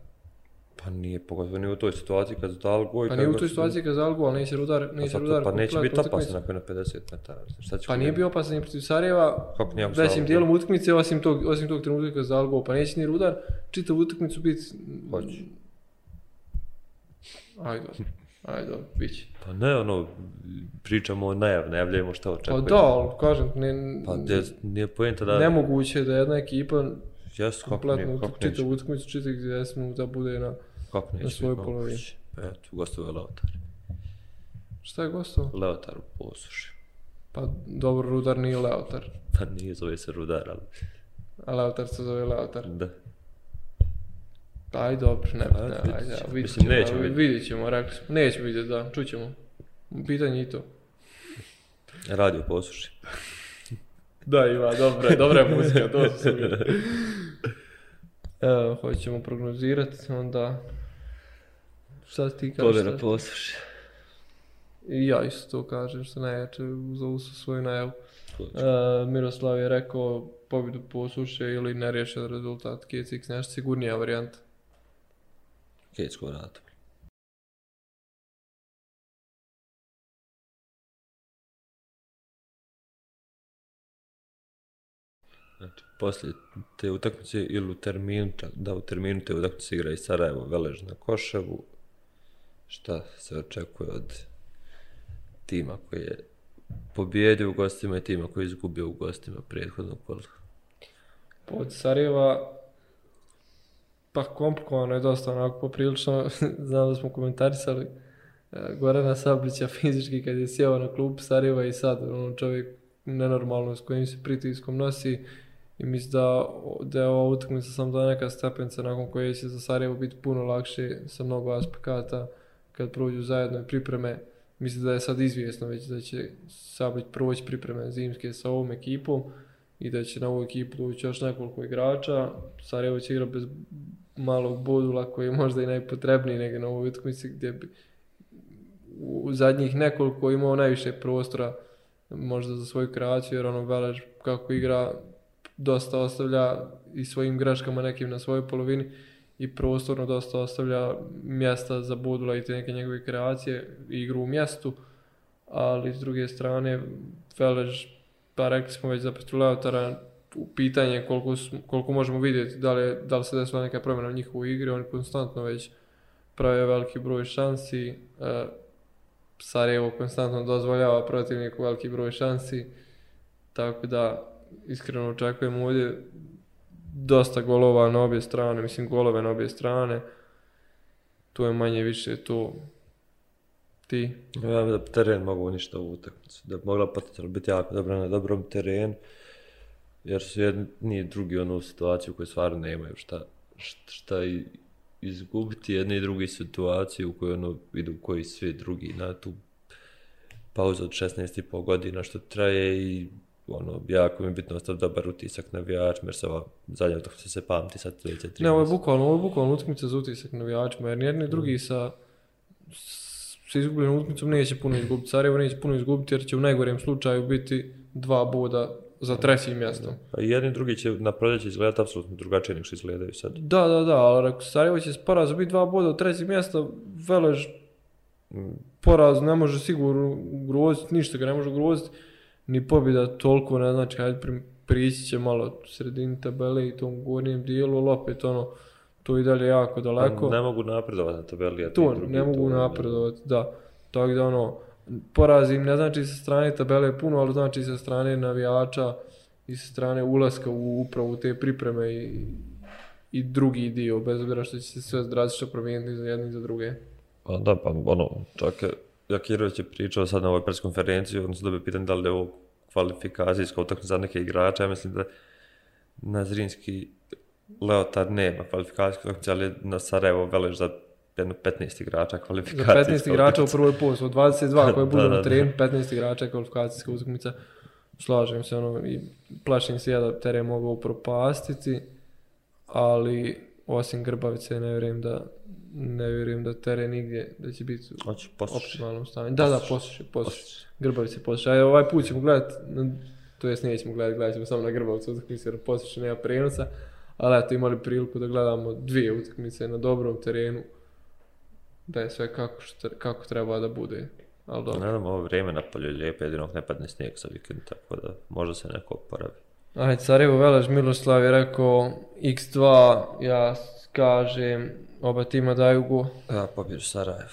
Pa nije, pogotovo nije u toj situaciji kad dal go i Pa nije u toj situaciji kad dal go, ali nije se rudar, nije se pa rudar. Pa neće biti opasan ako je na 50 metara. Šta će pa nije bio opasan i protiv Sarajeva, Kako nije opasan, većim dijelom utakmice, osim tog, osim tog trenutka kad dal go, pa neće ni rudar, čita utakmicu biti... Hoće. Ajde, dobro. Ajde, dobro, bit će. Pa ne, ono, pričamo o najav, najavljajmo šta očekujemo. Pa da, ali kažem, ne, pa, nije, nije pojenta da... Nemoguće da jedna ekipa Jesu, kompletno, kako nije, kako čita utakmicu, čita gdje smo da bude na... Jedna Kopne na svoju polovinu. Eto, gostovao je Leotar. Šta je gostovao? Leotar u posuši. Pa dobro, Rudar nije Leotar. Pa nije, zove se Rudar, ali... A Leotar se zove Leotar? Da. Pa ajde, dobro, ne, pa, ne, ajde, vidit ćemo, neće ali, vidjet. vidit ćemo, rekli smo, neće vidjet, da, čućemo. Pitanje i to. Radio posuši. <laughs> da, ima, dobro, dobra je muzika, to su sam... <laughs> uh, hoćemo prognozirati, onda šta ti kažeš? Pobjeda posluš. I ja isto to kažem, što najjače uz ovu su svoju najavu. Uh, Miroslav je rekao pobjedu posluše ili ne riješen rezultat KCX, nešto sigurnija varijanta. KCX ko vrata. Znači, poslije te utakmice ili u terminu, da u terminu te utakmice igra i Sarajevo, Velež na Koševu, šta se očekuje od tima koji je pobijedio u gostima i tima koji je izgubio u gostima prethodnog kola? Pa od Sarajeva pa komplikovano je dosta onako poprilično, <laughs> znam da smo komentarisali e, Gorana Sablića fizički kad je sjeo na klub Sarajeva i sad ono čovjek nenormalno s kojim se pritiskom nosi i mislim da, da je ova utakmica sam da neka stepenca nakon koje će za Sarajevo biti puno lakše sa mnogo aspekata kad prođu zajedno pripreme, mislim da je sad izvjesno već da će Sablić proći pripreme zimske sa ovom ekipom i da će na ovu ekipu doći još nekoliko igrača. Sarajevo će igrati bez malog bodula koji je možda i najpotrebniji nego na ovoj utakmici gdje bi u zadnjih nekoliko imao najviše prostora možda za svoju kreaciju jer ono Velež kako igra dosta ostavlja i svojim greškama nekim na svojoj polovini i prostorno dosta ostavlja mjesta za Budula i te neke njegove kreacije, igru u mjestu, ali s druge strane, Velež, pa rekli smo već za Petruleotara, pitanje koliko, koliko možemo vidjeti da li, da li se desila neka promjena u njihovu igri, oni konstantno već pravio veliki broj šansi, e, Sarajevo konstantno dozvoljava protivniku veliki broj šansi, tako da iskreno očekujem ovdje dosta golova na obje strane, mislim golove na obje strane. Tu je manje više to ti. Ja da teren mogu ništa u utakmicu, da mogla potetra biti jako dobro na dobrom terenu, jer su jedni i drugi ono u situaciju koje stvari nemaju šta, šta, šta i izgubiti jedni i drugi situaciju u kojoj ono idu koji svi drugi na tu pauzu od 16,5 godina što traje i ono, jako mi je bitno ostav dobar utisak navijač, jer se ova zadnja utakmica se pamti sa 33. Ne, ovo je bukvalno, ovo je bukvalno utakmica za utisak navijačima, jer nijedni mm. drugi sa, sa izgubljenom utakmicom neće puno izgubiti. Sarajevo neće puno izgubiti jer će u najgorem slučaju biti dva boda za treći mm. mjesto. Pa i jedni drugi će na proljeće izgledati apsolutno drugačije nego što izgledaju sad. Da, da, da, ali ako Sarajevo će poraz biti dva boda od trećeg mjesta, Velež mm. poraz ne može sigurno ugroziti, ništa ga ne može ugroziti ni pobjeda toliko ne znači, hajde prići će malo sredini tabele i tom gornjem dijelu, ali opet ono, to i dalje jako daleko. Ne, ne mogu napredovati na tabeli, ja to drugi, ne mogu napredovati, da. Tako da ono, porazim ne znači sa strane tabele puno, ali znači sa strane navijača i sa strane ulaska u upravu te pripreme i, i drugi dio, bez obzira što će se sve drastično promijeniti za jedni za druge. Pa da, pa ono, čak je, Jakirović je pričao sad na ovoj preskonferenciji, odnosno da bi pitan da li je ovo kvalifikacijska utakmica za neke igrače, ja mislim da Nazrinski Leotard nema kvalifikacijska utakmica, ali na Sarajevo veleš za jedno 15 igrača kvalifikacijska Za 15 igrača u prvoj polu, od 22 <laughs> koje budu na trenu, 15 igrača kvalifikacijska utakmica. Slažem se, ono, i plašim se ja da teren mogu propastiti, ali osim Grbavice ne vjerujem da, ne vjerujem da teren igdje, da će biti Oči, u optimalnom stanju. Da, da, posjeće, posjeće. Grbavice posjeće. Ajde, ovaj put ćemo gledati, to jest nećemo gledati, gledat ćemo samo na Grbavicu utakmice, jer posjeće nema prenosa. Ali eto, imali priliku da gledamo dvije utakmice na dobrom terenu. Da je sve kako, šta, kako treba da bude. Ali dobro. Ne znam, ovo vrijeme na polju je lijepo, jedinog ne padne snijeg sa vikendom, tako da možda se neko oporavi. Aj, Sarajevo Velež Miloslav je rekao x2, ja kažem oba tima daju go. Ja pobjeru Sarajevo.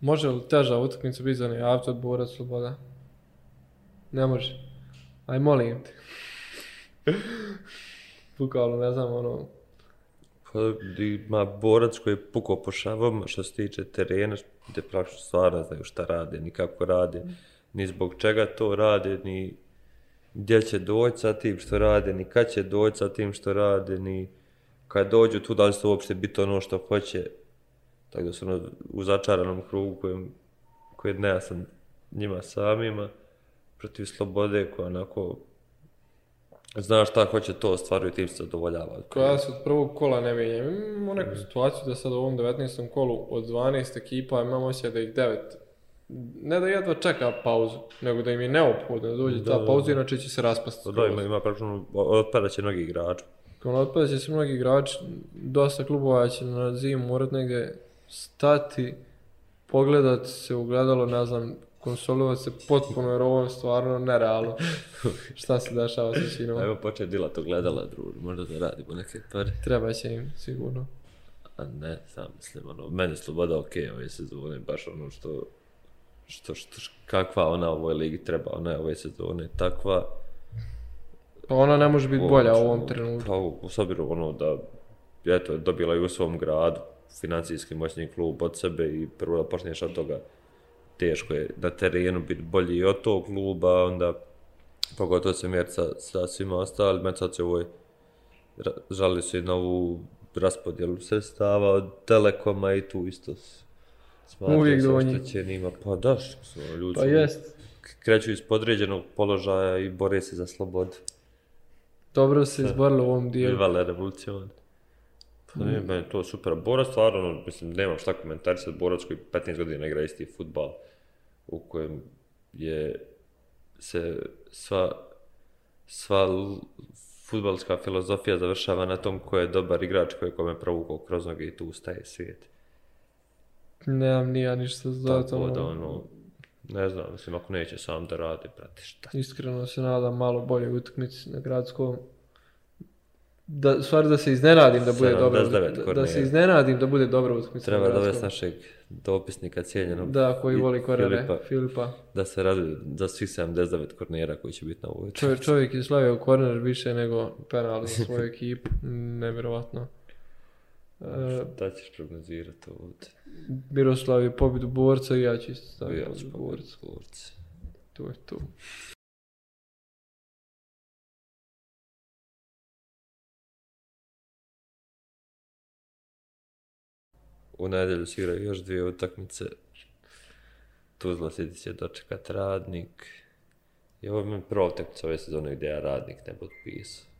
Može li teža utakmica biti za nejavca od Bora Sloboda? Ne može. Aj, molim te. <laughs> Bukvalno, ne znam, ono, Pa, ima borac koji je pukao po šavom što se tiče terena, gde praktično stvarno ne znaju šta rade, ni kako rade, ni zbog čega to rade, ni gdje će doći sa tim što rade, ni kad će doći sa tim što rade, ni kad dođu tu, da li se uopšte biti ono što hoće. Tako da su ono u začaranom krugu kojem, koji je nejasan njima samima, protiv slobode koja onako zna šta hoće to ostvaruje tim se zadovoljava. Koja se od prvog kola ne mijenja. Imamo neku mm. situaciju da sad u ovom 19. kolu od 12 ekipa imamo se da ih 9 ne da jedva čeka pauzu, nego da im je neophodno da dođe ta pauza, inače će se raspasti. Da, ima, ima praktično, otpadat će mnogi igrači. Kako ono, otpada će se mnogi igrači, dosta klubova će na zimu morat negde stati, pogledat se u gledalo, ne znam, konsolova se potpuno, jer ovo je stvarno nerealno. <laughs> Šta se dešava sa Čino? Ajmo počet Dila to gledala, druž, možda da radimo neke pare. Treba će im, sigurno. A ne, sam mislim, ono, mene sloboda okej okay, ove sezone, baš ono što, što, što, kakva ona u ovoj ligi treba, ona je ove sezone takva. Pa ona ne može biti bolja u ovom trenutku. Pa, u sobiru, ono, da, eto, dobila i u svom gradu, financijski moćni klub od sebe i prvo da počneš od toga, mm teško je da terenu biti bolji od tog kluba, onda pogotovo se mjer sa, sa svima ostalima, sad će ovoj žali se i novu raspodjelu sredstava od Telekoma i tu isto smatrio sam pa što će nima, pa daš, su ono, ljudi pa jest. kreću iz podređenog položaja i bore se za slobodu. Dobro se izborilo u ovom dijelu. Vivala revolucija. Pa ne, mm. meni to super. Borac, stvarno, mislim, nemam šta komentarisati. Borac koji 15 godina igra isti futbal u kojem je se sva sva futbalska filozofija završava na tom ko je dobar igrač koji je kome provukao kroz noge i tu ustaje svijet. Nemam ni ja ništa za to. Tako da ono, ne znam, mislim ako neće sam da radi, prati šta. Iskreno se nadam malo bolje utakmice na gradskom da stvar da se iznenadim da bude 79, dobro da, da se iznenadim da bude dobro utakmica treba da dovesti našeg dopisnika cijenjenog da koji voli korone Filipa, Filipa. da se radi za svih 79 kornera koji će biti na ovoj čovjek čovjek je slavio korner više nego penal za svoju <laughs> ekipu neverovatno da e, ćeš prognozirati od Miroslav je pobjedu borca i ja ću staviti ja borca. borca. To je to. u nedelju sigraju još dvije utakmice. Tuzla sidi će dočekat radnik. I ovo je prva utakmica ove sezone gdje ja radnik ne potpisao.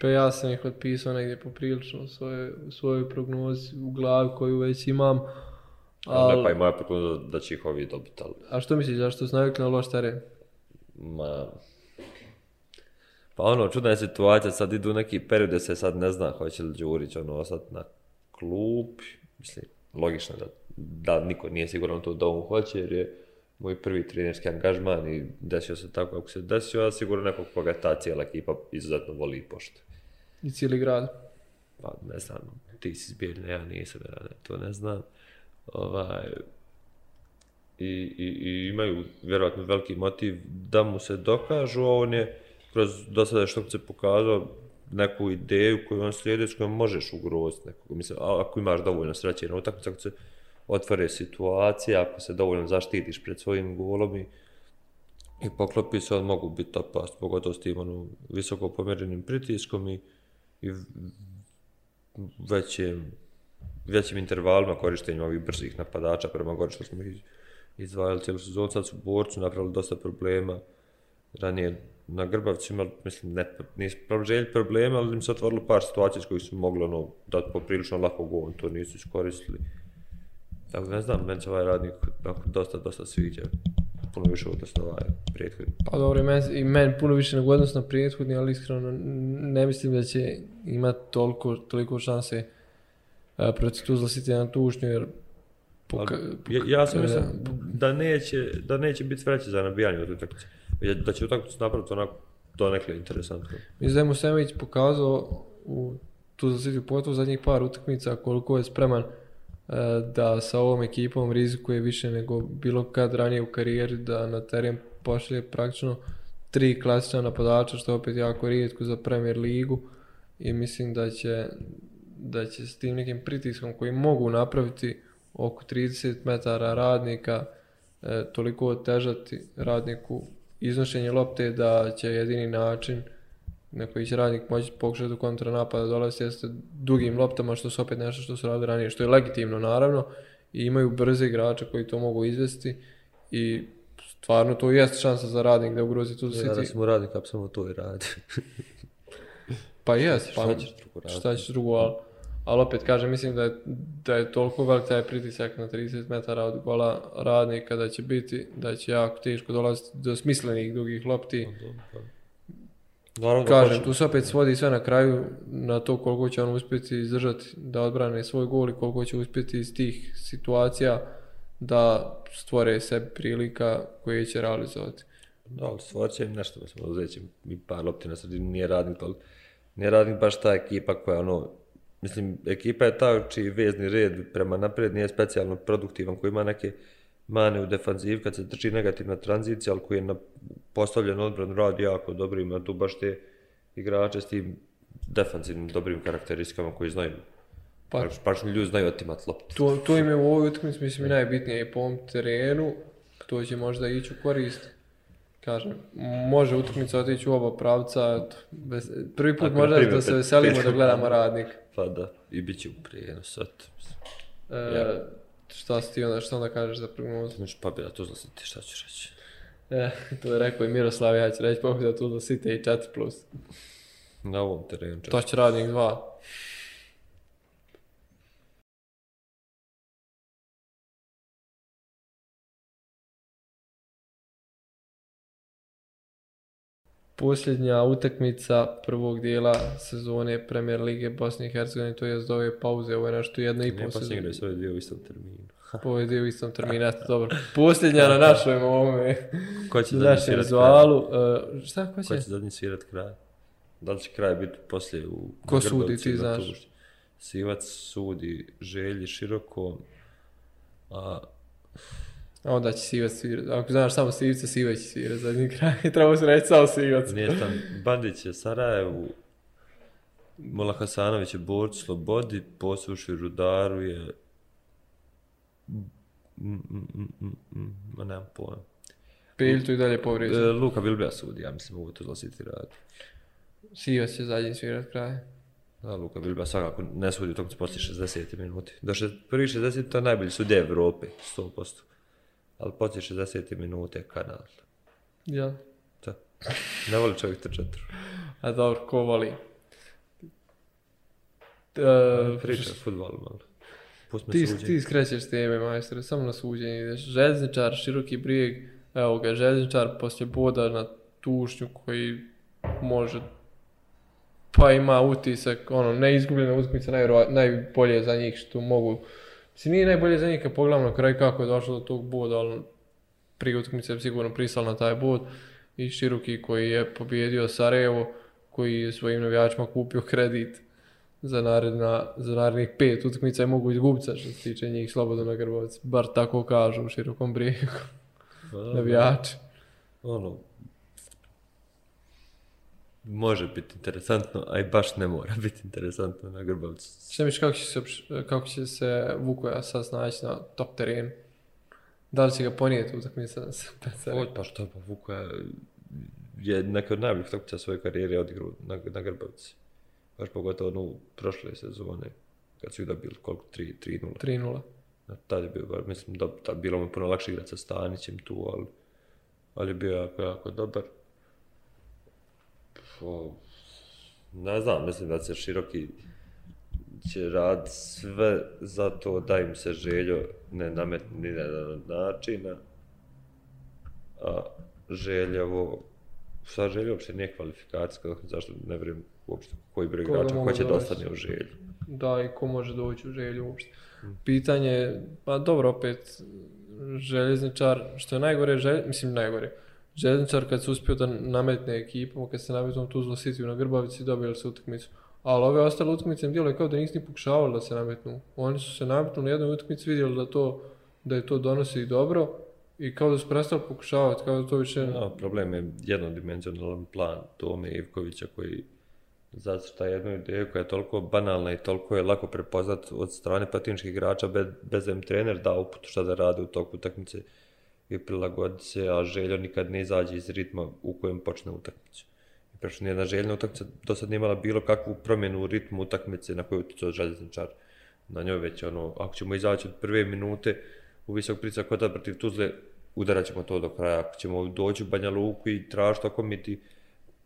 Pa ja sam ih otpisao negdje poprilično svoje, svojoj prognozi u glavi koju već imam. Ali... Ne, pa i moja prognoza da će ih ovi dobiti, ali... A što misliš, zašto su navikli na loš teren? Ma... Pa ono, čudna je situacija, sad idu neki period gdje se sad ne zna hoće li Đurić ono ostati na klub, mislim, logično da, da niko nije siguran to da on hoće, jer je moj prvi trenerski angažman i desio se tako kako se desio, a sigurno nekog koga ta cijela ekipa izuzetno voli i pošta. I cijeli grad? Pa ne znam, ti si zbjeljna, ja nisam, ja ne, to ne znam. Ovaj, i, i, I imaju vjerojatno veliki motiv da mu se dokažu, a on je kroz do sada što se pokazao, neku ideju koju on slijede s kojom možeš ugroziti nekoga. Mislim, ako imaš dovoljno sreće na utakmicu, ako se otvore situacija, ako se dovoljno zaštitiš pred svojim golom i, i poklopi se, on mogu biti opast, pogotovo s tim ono, visoko pomjerenim pritiskom i, i većem, većim intervalima korištenja ovih brzih napadača prema gore što smo izdvajali cijelu sezonu. Sad su borcu napravili dosta problema, ranije na Grbavcu imali, mislim, ne, nije problem, problema, ali im se otvorilo par situacija s kojih su mogli ono, dati poprilično lako gol, to nisu iskoristili. Tako ne znam, meni se ovaj radnik tako, dosta, dosta sviđa. Puno više od nas ovaj prijethodni. Pa dobro, i meni, i meni puno više nego odnos na prijethodni, ali iskreno ne mislim da će imati toliko, toliko šanse uh, protiv Tuzla City na tušnju, jer Puka, puka, ja, ja sam mislim da neće, da neće biti sreće za nabijanje od utakmice da će utakmicu napraviti onako to je nekle interesantno. Mislim da je Musemović pokazao u tu za City pogotovo zadnjih par utakmica koliko je spreman e, da sa ovom ekipom rizikuje više nego bilo kad ranije u karijeri da na teren pošlje praktično tri klasična napadača što je opet jako rijetko za Premier ligu i mislim da će da će s tim nekim pritiskom koji mogu napraviti oko 30 metara radnika e, toliko otežati radniku iznošenje lopte da će jedini način na koji će radnik moći pokušati u kontranapada dolaziti jeste dugim loptama što su opet nešto što su radili ranije, što je legitimno naravno i imaju brze igrače koji to mogu izvesti i stvarno to jest šansa za radnik da ugrozi tu sitiju. Ja da smo radnik, apsolutno to i radi. pa jes, pa šta ćeš drugo, ali ali opet kažem, mislim da je, da je toliko velik taj pritisak na 30 metara od gola radnika da će biti, da će jako teško dolaziti do smislenih dugih lopti. Pa pa. Naravno, kažem, tu se opet svodi sve na kraju na to koliko će on uspjeti izdržati da odbrane svoj gol i koliko će uspjeti iz tih situacija da stvore se prilika koje će realizovati. Da, ali stvorit će im nešto, mislim, uzet će mi par lopti na sredini, nije radnik, ali nije radnik baš ta ekipa koja ono, mislim, ekipa je ta čiji vezni red prema napred nije specijalno produktivan, koji ima neke mane u defanziv kad se trči negativna tranzicija, ali koji je na postavljen odbran rad jako dobro, ima tu baš te igrače s tim defanzivnim dobrim karakteristikama koji znaju pa, baš ljudi znaju otimat loptu. To, to im je u ovoj utakmici mislim najbitnije i po ovom terenu, to će možda ići u korist kažem, može utakmica otići u oba pravca, bez, prvi put možda da se veselimo pet, da gledamo radnik. Pa da, i bit će u prijenu sad. E, ja. Šta si ti onda, šta onda kažeš za prognozu? Znači, pa bi da to znači ti šta ću reći. E, to je rekao i Miroslav, ja ću reći pa bi da to znači i 4+. Na ovom terenu. To će radnik 2. posljednja utakmica prvog dijela sezone Premier Lige Bosne i Hercegovine, to je zove ovaj pauze, ovo je nešto jedna i posljednja. Ne, posljednja je sve dvije u istom terminu. <laughs> Ovo je dvije u istom terminu, eto dobro. Posljednja na našem ovome. Ko će <laughs> zadnji svirat kraj? Uh, šta, ko će? Ko će zadnji svirat kraj? Da li će kraj biti poslije u... Ko Grbovci, sudi, ti znaš? Tuž. Sivac sudi želji široko, a... Uh, Onda će Sivac svirat. Ako znaš samo Sivica, Siva će svirat zadnji kraj. <laughs> Trebao se reći samo Sivac. Nije tam. Bandić je Sarajevu. Mola Hasanović je borč slobodi. Posluši Rudaru je... Mm, mm, mm, ma nemam pojma. Pilj tu i dalje povrijeđen. E, Luka Bilbija sudi, ja mislim, mogu to zlositi rad. Sivac će zadnji svirat kraj. Da, Luka Bilbija svakako ne sudi u tom posti 60 minuti. Do prvi 60 minuta najbolji su u Evrope, 100% ali poslije 60. minute kanal. Ja. Da. Ne voli čovjek trčati. A dobro, ko voli? Uh, Pričaj o futbolu malo. Ti, ti skrećeš teme, majstore, samo na suđenje ideš. Železničar, široki brijeg, evo ga, železničar poslije boda na tušnju koji može pa ima utisak, ono, ne izgubljena utakmica, najbolje za njih što mogu Si nije najbolje za njih kad pogledam na kraj kako je došlo do tog boda, ali prije utakmice je sigurno prisal na taj bod. I Široki koji je pobjedio Sarajevo, koji je svojim navijačima kupio kredit za, naredna, za narednih pet utakmica i mogu izgubiti sa što se tiče njih slobodno na Grbovac. Bar tako kažu u širokom brijegu pa, <laughs> navijači. Ono, može biti interesantno, a i baš ne mora <laughs> biti interesantno na Grbavcu. Šta miš, kako će se, kako će se Vukoja sad snaći na top teren? Da li će ga ponijeti u takmicu sa Pecerem? Od pa što, pa Vukoja je neka od najboljih takmica svoje karijere odigrao na, na Grbavci. Baš pogotovo ono prošle sezone, kad su ih dobili koliko, 3-0. 3-0. Na, tad je bio, ba, mislim, da, bilo mu puno lakše igrati sa Stanićem tu, ali, ali je bio jako, jako dobar ne znam, mislim da će široki će rad sve za to da im se željo ne nametni na načina, a željevo, sva želja uopšte nije kvalifikacija, dakle, zašto ne vrijem uopšte koji broj igrača, ko će dostati u želju. Da, i ko može doći u želju uopšte. Mm. Pitanje, pa dobro, opet, željezničar, što je najgore, želje, mislim najgore, Zedničar kad se uspio da nametne ekipom, kad se nametno Tuzla City na Grbavici, dobili se utakmicu. Ali ove ostale utakmice im djelo kao da nisi ni pokušavali da se nametnu. Oni su se nametnuli na jednoj utakmici, vidjeli da to da je to donosi dobro i kao da su prestali pokušavati, kao da to više... No, problem je jednodimenzionalan plan Tome Ivkovića koji zacrta jednu ideju koja je toliko banalna i toliko je lako prepoznat od strane patinčkih igrača bez, bez da im trener da uput šta da rade u toku utakmice. To i prilagodi se, a željo nikad ne izađe iz ritma u kojem počne utakmicu. I prešto nijedna željna utakmica do sad nije imala bilo kakvu promjenu u ritmu utakmice na koju je utjecao željezničar. Na njoj već, ono, ako ćemo izaći od prve minute u visok pricak kod protiv Tuzle, udarat ćemo to do kraja. Ako ćemo doći u Banja Luku i tražiti oko mi ti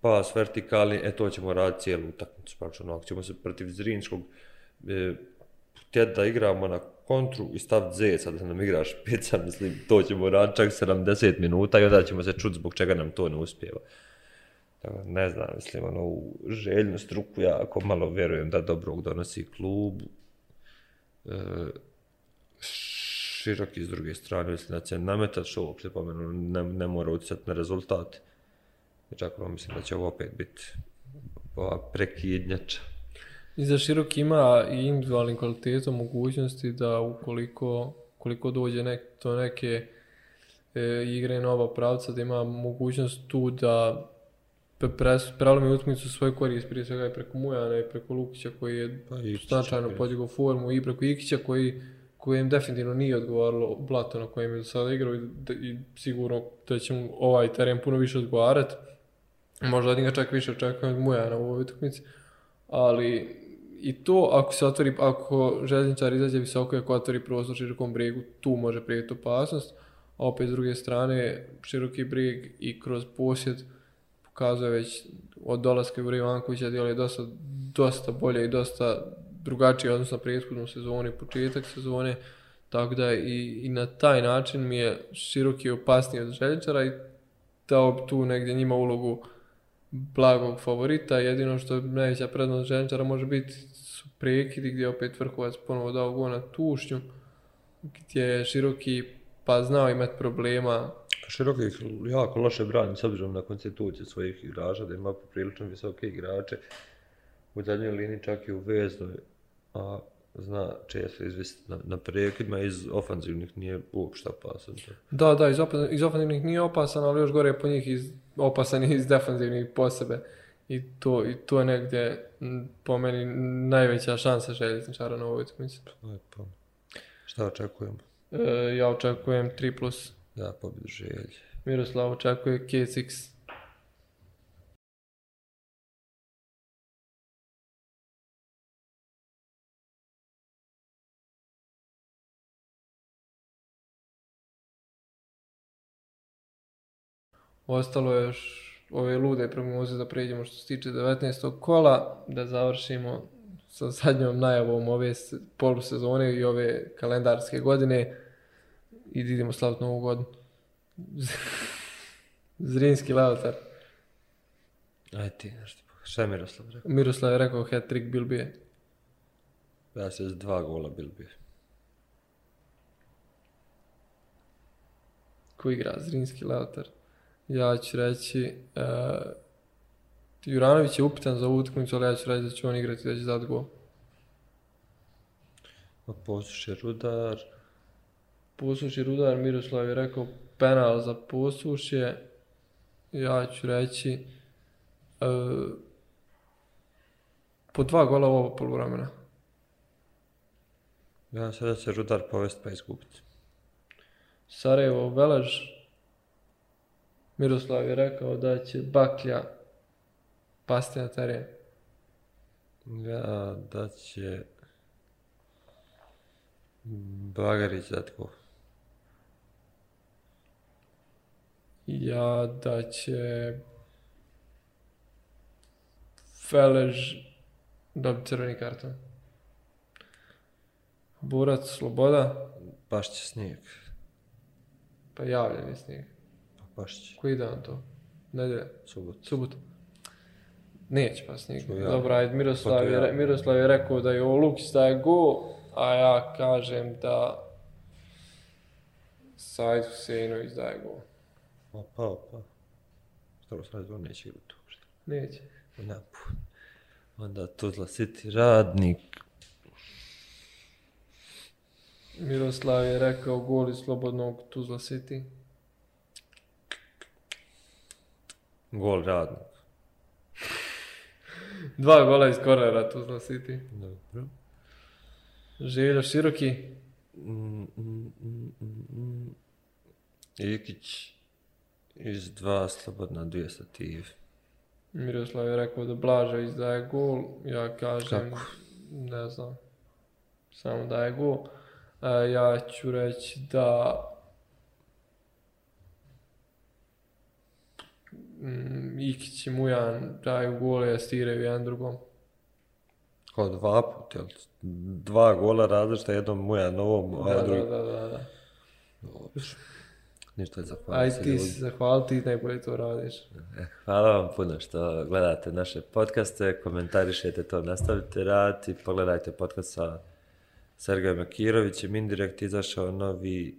pas vertikalni, e to ćemo raditi cijelu utakmicu. Prešto, ono, ako ćemo se protiv Zrinskog e, tjeti da igramo na kontru i stav Z, sad da nam igraš pica, mislim, to ćemo raditi čak 70 minuta i onda ćemo se čuti zbog čega nam to ne uspjeva. Ne znam, mislim, ono, u željnu struku ja ako malo vjerujem da dobrog donosi klub. E, široki s druge strane, mislim, da će nametat što uopšte pomenu, pa ono, ne, ne mora utjecati na rezultat. I znači, čak ono, mislim da će ovo opet biti ova prekidnjača. I za širok ima i individualnim kvalitetom mogućnosti da ukoliko koliko dođe nek, to neke e, igre nova pravca da ima mogućnost tu da prelomi utmicu svoj korist prije svega i preko Mujana i preko Lukića koji je pa, značajno podigao formu i preko Ikića koji kojem definitivno nije odgovaralo blato na kojem je do sada igrao i, i sigurno da će mu ovaj teren puno više odgovarati. Možda od njega čak više očekujem od Mujana u ovoj utakmici, ali i to ako se otvori, ako železničar izađe visoko i ako otvori prostor širokom bregu, tu može prijeti opasnost. A opet s druge strane, široki breg i kroz posjed pokazuje već od dolaska Jure Ivankovića djelo je dosta, dosta bolje i dosta drugačije odnosno prethodnu sezonu i početak sezone. Tako da i, i na taj način mi je široki opasniji od željčara i dao tu negdje njima ulogu uh, blagog favorita, jedino što najveća prednost Ženčara može biti su prekidi gdje opet Vrhovac ponovo dao gol na tušnju, gdje je široki pa znao imat problema. Široki jako loše brani s obzirom na konstituciju svojih igrača, da ima prilično visoke igrače, u zadnjoj liniji čak i u veznoj, a zna često izvesti na, na prekidima, iz ofanzivnih nije uopšte opasan. Da, da, iz, opa, iz ofanzivnih nije opasan, ali još gore je po njih iz opasan iz defanzivnih posebe i to, i to je negdje po meni najveća šansa željezničara na ovoj utakmici. Lepo. Šta očekujemo? E, ja očekujem 3+. Ja pobjedu želje. Miroslav očekuje KSX. ostalo je još ove lude prognoze da pređemo što se tiče 19. kola, da završimo sa zadnjom najavom ove polusezone i ove kalendarske godine i da idemo slaviti novu godinu. <laughs> Zrinski lavatar. Ajde ti, nešto. Šta je Miroslav rekao? Miroslav je rekao hat-trick Bilbije. Ja se za dva gola Bilbije. Ko igra Zrinski lavatar? ja ću reći uh, Juranović je upitan za ovu utakmicu, ali ja ću reći da će on igrati da će zadat gol. A Pusuš je rudar. Pusuš je rudar, Miroslav je rekao penal za Pusuš je. Ja ću reći uh, po dva gola u ovo polovremena. Ja sada se rudar povest pa izgubiti. Sarajevo, Velež, Miroslav je rekao da će baklja pasti na teren. Ja, da će Bagarić dati gol. Ja da će Felež dobiti crveni karton. Burac, sloboda. Baš će snijeg. Pa javljen je snijeg. Pašić. Koji dan to? Nedelja? Subot. Subot. Neće pa snijeg. Ja. Dobra, ajde, Miroslav, pa je, ja. Miroslav je rekao da je ovo Lukis da je go, a ja kažem da Sajd Husejnović da je go. Pa, pa, pa. Stalo Sajd, on neće igrati uopšte. Neće. Ja, pa, Onda Tuzla City radnik. Miroslav je rekao gol iz slobodnog Tuzla City. Gol radnik. Dva gola iz korera, tu zna City. Dobro. Željo široki. Ikić iz dva slobodna, dvije stativ. Miroslav je rekao da Blaža izdaje gol, ja kažem, Kako? ne znam, samo daje gol. E, ja ću reći da mm, Ikić i Mujan daju gole, stiraju jedan drugom. Kao dva put, jel? Dva gola različita, jednom Mujan ovom, a da, drugom... Da, da, da, da. Ništa je zahvaliti. Ajde ti se zahvaliti, najbolje to radiš. Eh, hvala vam puno što gledate naše podcaste, komentarišete to, nastavite raditi, pogledajte podcast sa Sergejem Akirovićem, Indirekt izašao novi,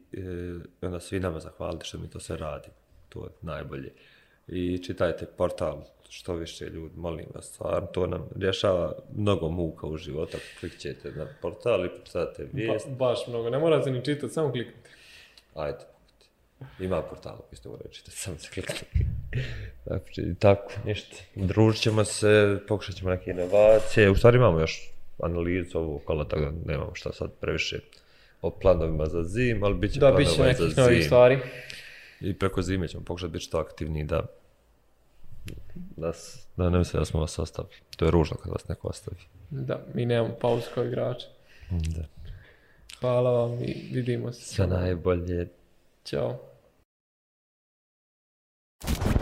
e, onda svi nama zahvalite što mi to sve radimo. To je najbolje i čitajte portal što više ljudi, molim vas, stvarno, to nam rješava mnogo muka u životu, ako klikćete na portal i pročitate vijest. Ba, baš mnogo, ne morate ni čitati, samo kliknite. Ajde, ima portal, koji ste morali čitati, samo se kliknite. <laughs> Znači, tako, ništa. Družit ćemo se, pokušat ćemo neke inovacije, u stvari imamo još analizu ovog kola, tako da nemamo šta sad previše o planovima za zim, ali bit će planova za zim. Da, bit će nekih novih stvari i preko zime ćemo pokušati biti što aktivni da da, da ne mislim da smo vas ostavili. To je ružno kad vas neko ostavi. Da, mi nemamo pauz kao igrače. Mm, da. Hvala vam i vidimo se. Sve najbolje. Ćao. you